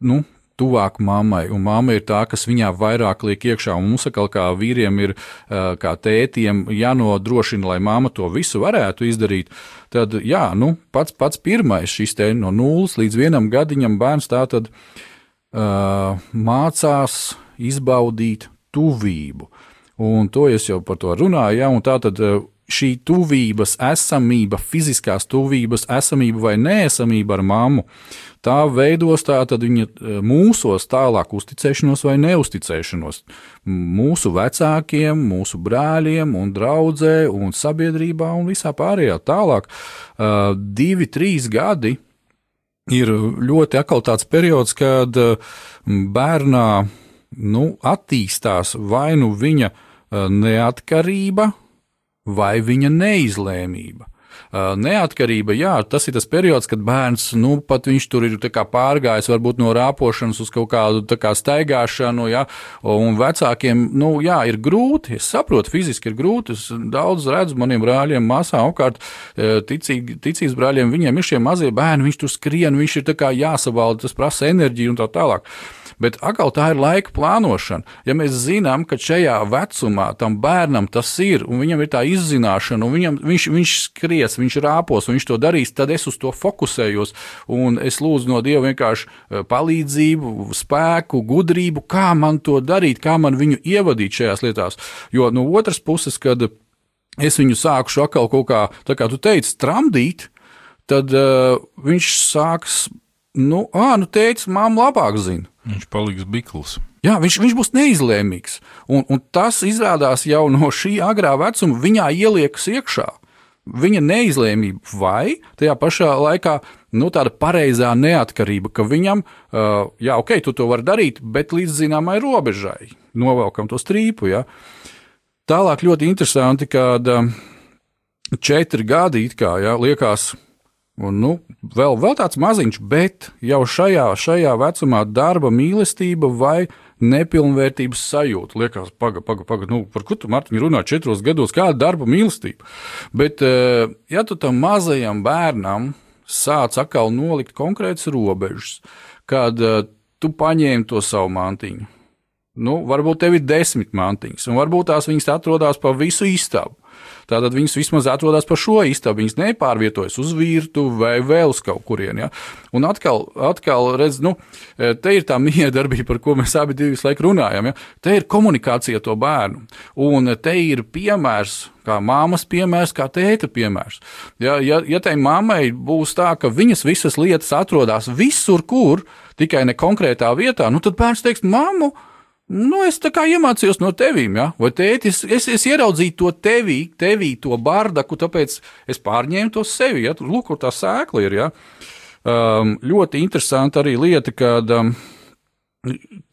C: nu, tuvāk mammai, un mamma ir tā, kas viņā vairāk liek iekšā. Un mums, kā vīriem, ir kā tētiem jānodrošina, lai mamma to visu varētu izdarīt. Tad, jā, nu, pats, pats pirmais šis te no nulles līdz vienam gadiņam bērns tā tad uh, mācās izbaudīt tuvību. Un to es jau par to runāju, ja, un tā tad eh, šī tuvības esamība, fiziskās tuvības esamība vai neesamība ar mammu, tā veidos tātad viņa eh, mūsos tālāk uzticēšanos vai neusticēšanos mūsu vecākiem, mūsu brāļiem un draudzē un sabiedrībā un visā pārējā tālāk. Uh, divi, trīs gadi ir ļoti atkal tāds periods, kad bērnā nu, attīstās vai nu viņa eh, neatkarība, vai viņa neizlēmība. Eh, neatkarība, jā, tas ir tas periods, kad bērns, nu, pat viņš tur ir pārgājis varbūt no rāpošanas uz kaut kādu kā staigāšanu, jā, un vecākiem, nu, jā, ir grūti, es saprotu, fiziski ir grūti, es daudz redzu maniem brāļiem, māsām, apkārt, eh, ticīgi, ticības brāļiem, viņiem ir šie mazie bērni, viņš tur skrien, viņš ir tā kā jāsavalda, tas prasa enerģiju un tā tālāk. Bet atkal tā ir laika plānošana. Ja mēs zinām, ka šajā vecumā tam bērnam tas ir, un viņam ir tā izzināšana, un viņam, viņš, viņš skries, viņš rāpos, un viņš to darīs, tad es uz to fokusējos. Un es lūdzu no Dieva vienkārši e, palīdzību, spēku, gudrību, kā man to darīt, kā man viņu ievadīt šajās lietās. Jo no otras puses, kad es viņu sākušu atkal kaut kā, tā kā tu teici, tramdīt, tad uh, viņš sāks, nu, ah, nu, teicis, māma labāk zina.
D: Viņš paliks bikls.
C: Jā, viņš, viņš būs neizlēmīgs. Un, un tas izrādās jau no šī agrā vecuma, viņā ieliekas iekšā. Viņa neizlēmība vai tajā pašā laikā nu, tāda pareizā neatkarība, ka viņam, uh, jā, ok, tu to vari darīt, bet līdz zināmai robežai novelkam to strīpu. Jā. Tālāk ļoti interesanti, kad uh, četri gadi it kā jā, liekas Un, nu, vēl, vēl tāds maziņš, bet jau šajā, šajā vecumā darba mīlestība vai nepilnvērtības sajūta. Liekas, pagaidi, pagaidi, paga, nu, par ko tu Mārtiņ runā četros gados, kāda darba mīlestība. Bet, eh, ja tu tam mazajam bērnam sāc atkal nolikt konkrētas robežas, kad uh, tu paņēmi to savu mantiņu. Nu, varbūt tev ir desmit mantiņas, un varbūt tās viņas atrodas pa visu istabu. Tātad viņas vismaz atrodas pa šo istabu. Viņas nepārvietojas uz virtuvi vai vēl uz kaut kurien. Ja? Un atkal, atkal redz, nu, te ir tā miedarbība, par ko mēs abi visu laiku runājam. Ja? Te ir komunikācija to bērnu. Un te ir piemērs, kā māmas piemērs, kā tēta piemērs. Ja, ja, ja tai mammai būs tā, ka viņas visas lietas atrodas visur, kur tikai ne konkrētā vietā, nu tad bērns teiks, mammu, Nu, es tā kā iemācījos no tevīm, ja? vai tētis, es, es ieraudzīju to tevī, tevī, to bardaku, tāpēc es pārņēmu to sevi. Ja? Tur, lūk, kur tā sēkla ir. Ja? Um, ļoti interesanti arī lieta, kad um,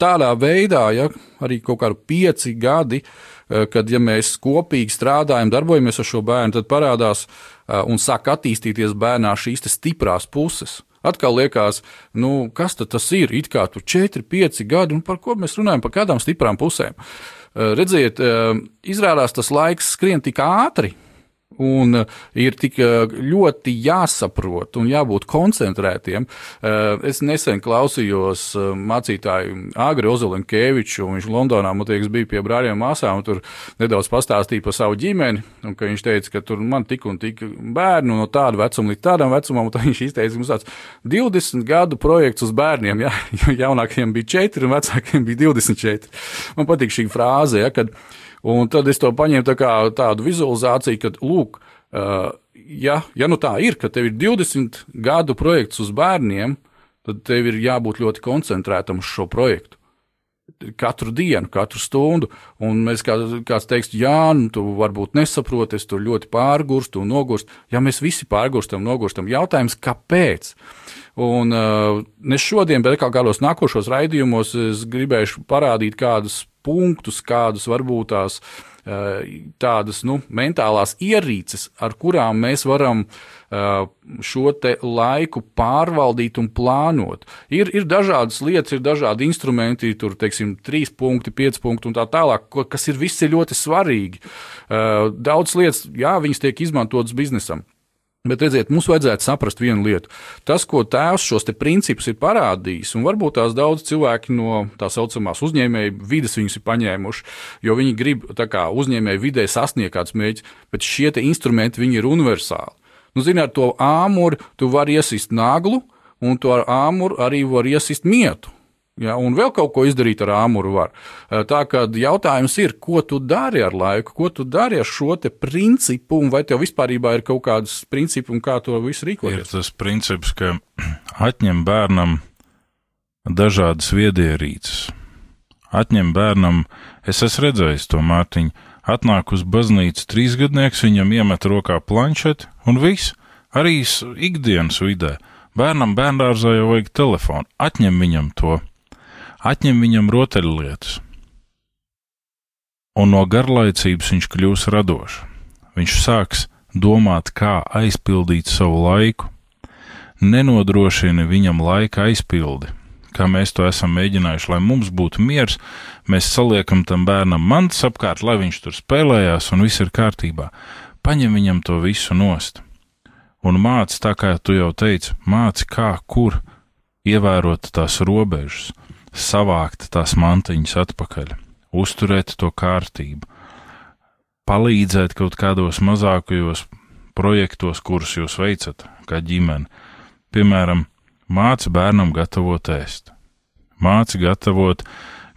C: tādā veidā, ja arī kaut kādi pieci gadi, uh, kad ja mēs kopīgi strādājam, darbojamies ar šo bērnu, tad parādās uh, un sāk attīstīties bērnā šīs stiprās puses. Atkal liekas, nu, kas tas ir? It kā tur 4, 5 gadi, un par ko mēs runājam, par kādām stiprām pusēm. Redziet, eh, izrādās tas laiks skrien tik ātri, Un uh, ir tik uh, ļoti jāsaprot un jābūt koncentrētiem. Uh, es nesen klausījos mācītāju Agri Ozolinkeviču, un viņš Londonā, man liekas, bija pie brāļiem māsām, un tur nedaudz pastāstīja par savu ģimeni, un ka viņš teica, ka tur man tik un tik bērnu no tāda vecuma līdz tādam vecumam, un tad viņš izteica mums tāds 20 gadu projekts uz bērniem, ja, jaunākajiem bija 4 un vecākiem bija 24. Man patīk šī frāze, ja, kad Un tad es to paņēmu tā kā tādu vizualizāciju, ka, lūk, ja, ja nu tā ir, ka tev ir 20 gadu projekts uz bērniem, tad tev ir jābūt ļoti koncentrētam uz šo projektu. Katru dienu, katru stundu, un mēs kā, kāds teiks, jā, nu, tu varbūt nesaproti, es tur ļoti pārgurstu un nogurstu. Ja mēs visi pārgurstam, nogurstam, jautājums, kāpēc? Un uh, ne šodien, bet kā kādos nākošos raidījumos, es gribēšu parādīt kādus punktus, kādus varbūt tās eh, tādas nu, mentālās ierīces, ar kurām mēs varam uh, šo laiku pārvaldīt un plānot. Ir, ir dažādas lietas, ir dažādi instrumenti, tur, teiksim, trīs punkti, pieci punkti un tā tālāk, kas ir visi ļoti svarīgi. Uh, daudz lietas, jā, viņas tiek izmantotas biznesam. Bet, redziet, mums vajadzētu saprast vienu lietu. Tas, ko tēvs šos principus ir parādījis, un varbūt tās daudz cilvēki no tā saucamās uzņēmēju vides viņus ir paņēmuši, jo viņi grib kā, uzņēmēju vidē sasniegt kādus mērķus, bet šie instrumenti ir universāli. Nu, Zināt, to āmuri tu vari iesist naglu, un to āmuru arī var iesist mietu. Ja, un vēl kaut ko izdarīt ar āmuru var. Tā kā jautājums ir, ko tu dari ar laiku, ko tu dari ar šo principu, un vai tev vispār ir kaut kādas principi un kā to visu rīkoties?
D: Ir tas princips, ka atņem bērnam dažādas viedierīces. Atņem bērnam, es esmu redzējis to Mārtiņu, atnāk uz baznīcu trīsgadnieks, viņam iemet rokā planšeti un viss, arī ikdienas vidē. Bērnam bērngārzā jau vajag telefonu, atņem viņam to atņem viņam rotaļlietas, un no garlaicības viņš kļūs radošs. Viņš sāks domāt, kā aizpildīt savu laiku, nenodrošina viņam laika aizpildi. Kā mēs to esam mēģinājuši, lai mums būtu miers, mēs saliekam tam bērnam mantas apkārt, lai viņš tur spēlējās un viss ir kārtībā. Paņem viņam to visu nost. Un māci, tā kā tu jau teici, māci, kā, kur ievērot tās robežas, savākt tās mantiņas atpakaļ, uzturēt to kārtību, palīdzēt kaut kādos mazākajos projektos, kurus jūs veicat, kā ģimene. Piemēram, māca bērnam gatavot ēst, māca gatavot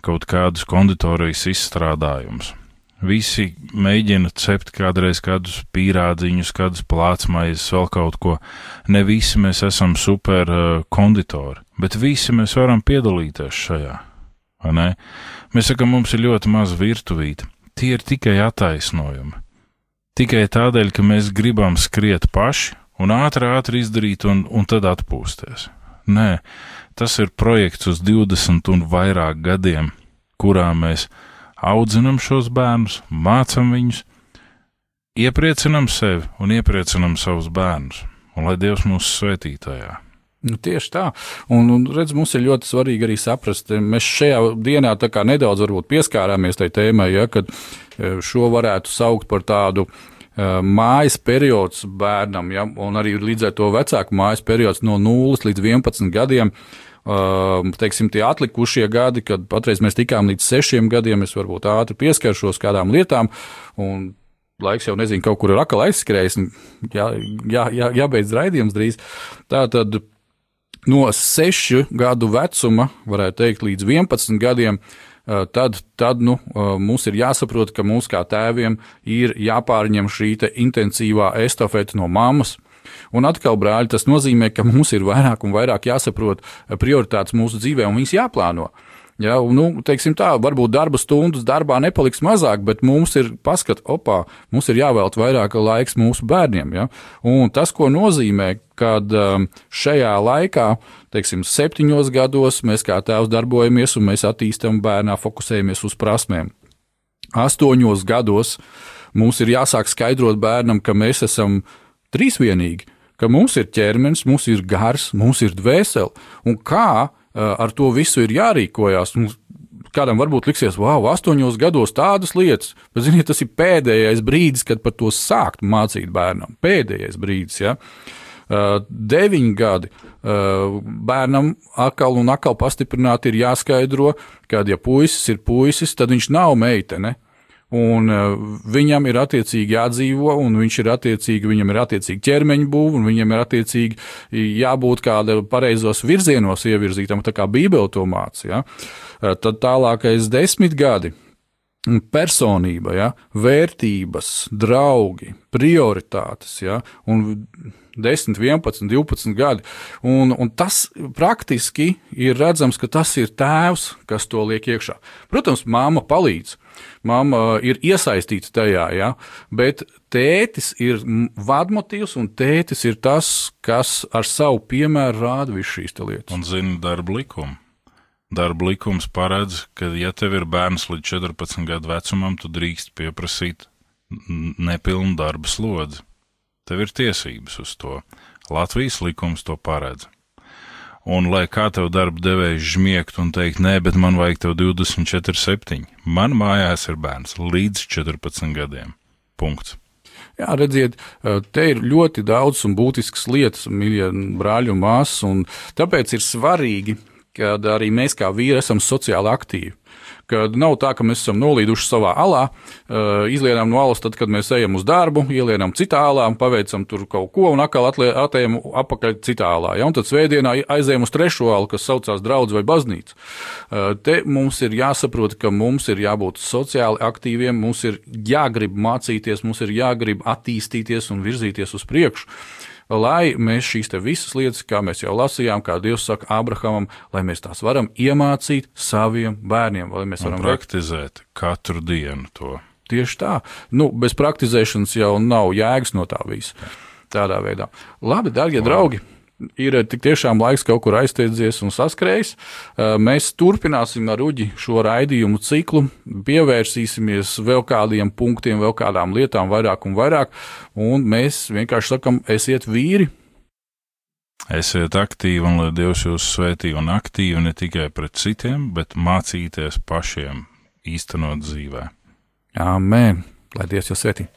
D: kaut kādus konditorijas izstrādājumus, Visi mēģina cept kādreiz kādus pīrādziņus, kādus plātsmaizes, vēl kaut ko. Ne visi mēs esam super uh, konditori, bet visi mēs varam piedalīties šajā. Mēs sakām, mums ir ļoti maz virtuvīte. Tie ir tikai attaisnojumi. Tikai tādēļ, ka mēs gribam skriet paši un ātri, ātri izdarīt un, un tad atpūsties. Nē, tas ir projekts uz 20 un vairāk gadiem, kurā mēs audzinam šos bērnus, mācam viņus, iepriecinam sevi un iepriecinam savus bērnus, un lai Dievs mūs svētītajā.
C: Nu, tieši tā. Un, un redz, mums ir ļoti svarīgi arī saprast, mēs šajā dienā nedaudz pieskārāmies tai tēmai, ja, kad šo varētu saukt par tādu uh, mājas periods bērnam, ja, un arī līdz ar to vecāku mājas periods no 0 līdz 11 gadiem. Uh, teiksim, tie atlikušie gadi, kad patreiz mēs tikām līdz sešiem gadiem, es varbūt ātri pieskaršos kādām lietām, un laiks jau nezinu, kaut kur ir akla aizskrējis, jā, jā, jā, jābeidz raidījums drīz. Tā tad no 6 gadu vecuma, varētu teikt, līdz 11 gadiem, tad, tad nu, mums ir jāsaprot, ka mums kā tēviem ir jāpārņem šī intensīvā estafete no mammas. Un atkal, brāļi, tas nozīmē, ka mums ir vairāk un vairāk jāsaprot prioritātes mūsu dzīvē un viņas jāplāno. Uh, Ja, nu, teiksim tā, varbūt darba stundas darbā nepaliks mazāk, bet mums ir paskat, opā, mums ir jāvēlt vairāk laiks mūsu bērniem. Ja? Un tas, ko nozīmē, kad um, šajā laikā, teiksim, septiņos gados mēs kā tēvs darbojamies un mēs attīstam bērnā, fokusējamies uz prasmēm. Astoņos gados mums ir jāsāk skaidrot bērnam, ka mēs esam trīsvienīgi, ka mums ir ķermenis, mums ir gars, mums ir dvēsele un kā ar to visu ir jārīkojās. Mums kādam varbūt liksies, wow, astoņos gados tādas lietas, bet, ziniet, tas ir pēdējais brīdis, kad par to sākt mācīt bērnam. Pēdējais brīdis, ja. Uh, deviņi gadi uh, bērnam atkal un atkal pastiprināti ir jāskaidro, ka, ja puisis ir puisis, tad viņš nav meitene. Uh, un uh, viņam ir attiecīgi jādzīvo, un viņš ir attiecīgi, viņam ir attiecīgi ķermeņa būva, un viņam ir attiecīgi jābūt kāda pareizos virzienos ievirzītam, tā kā Bībele to māca. Ja? Uh, tad tālākais desmit gadi. Personība, ja, vērtības, draugi, prioritātes, ja, un 10, 11, 12 gadi. Un, un tas praktiski ir redzams, ka tas ir tēvs, kas to liek iekšā. Protams, māma palīdz, Mama ir iesaistīta tajā, ja? bet tētis ir vadmotīvs, un tētis ir tas, kas ar savu piemēru rāda visu šīs lietas.
D: Un zina darba likumu. Darba likums paredz, ka, ja tev ir bērns līdz 14 gadu vecumam, tu drīkst pieprasīt nepilnu darba slodzi. Tev ir tiesības uz to. Latvijas likums to paredz. Un lai kā tev darba devējs žmiegt un teikt, nē, bet man vajag tev 24, 7. Man mājās ir bērns līdz 14 gadiem. Punkts.
C: Jā, redziet, te ir ļoti daudz un būtisks lietas, mīļie brāļi un māsas, un tāpēc ir svarīgi, ka arī mēs kā vīri esam sociāli aktīvi ka nav tā, ka mēs esam nolīduši savā alā, uh, izlienām no alas, tad, kad mēs ejam uz darbu, ielienam citā alā, paveicam tur kaut ko un atkal atējam apakaļ citā alā. Ja? Un tad svētdienā aizējam uz trešo alu, kas saucās draudz vai baznīca. Uh, te mums ir jāsaprot, ka mums ir jābūt sociāli aktīviem, mums ir jāgrib mācīties, mums ir jāgrib attīstīties un virzīties uz priekšu lai mēs šīs visas lietas, kā mēs jau lasījām, kā Dievs saka Abrahamam, lai mēs tās varam iemācīt saviem bērniem, lai mēs varam
D: praktizēt katru dienu to.
C: Tieši tā. Nu, bez praktizēšanas jau nav jēgas no tā visa. Tādā veidā. Labi, darbie draugi! Ir tik tiešām laiks kaut kur aizteidzies un saskrējis. Mēs turpināsim ar Uģi šo raidījumu ciklu, pievērsīsimies vēl kādiem punktiem, vēl kādām lietām vairāk un vairāk, un mēs vienkārši sakam, esiet vīri.
D: Esiet aktīvi un lai Dievs jūs svētī un aktīvi ne tikai pret citiem, bet mācīties pašiem īstenot dzīvē.
C: Amen! Lai Dievs jūs svētī!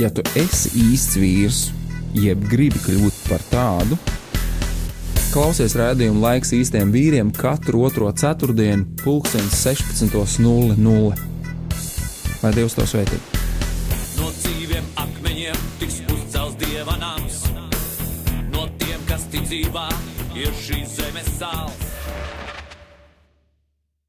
B: Ja tu esi īsts vīrs, jeb gribi kļūt par tādu, klausies rādījumu laiks īstiem vīriem katru otro ceturtdienu, pulksten 16.00. Lai Dievs to svētī!
A: No dzīviem akmeņiem tiks uzcelts dieva nams, no tiem, kas ticībā ir šīs zemes sāls.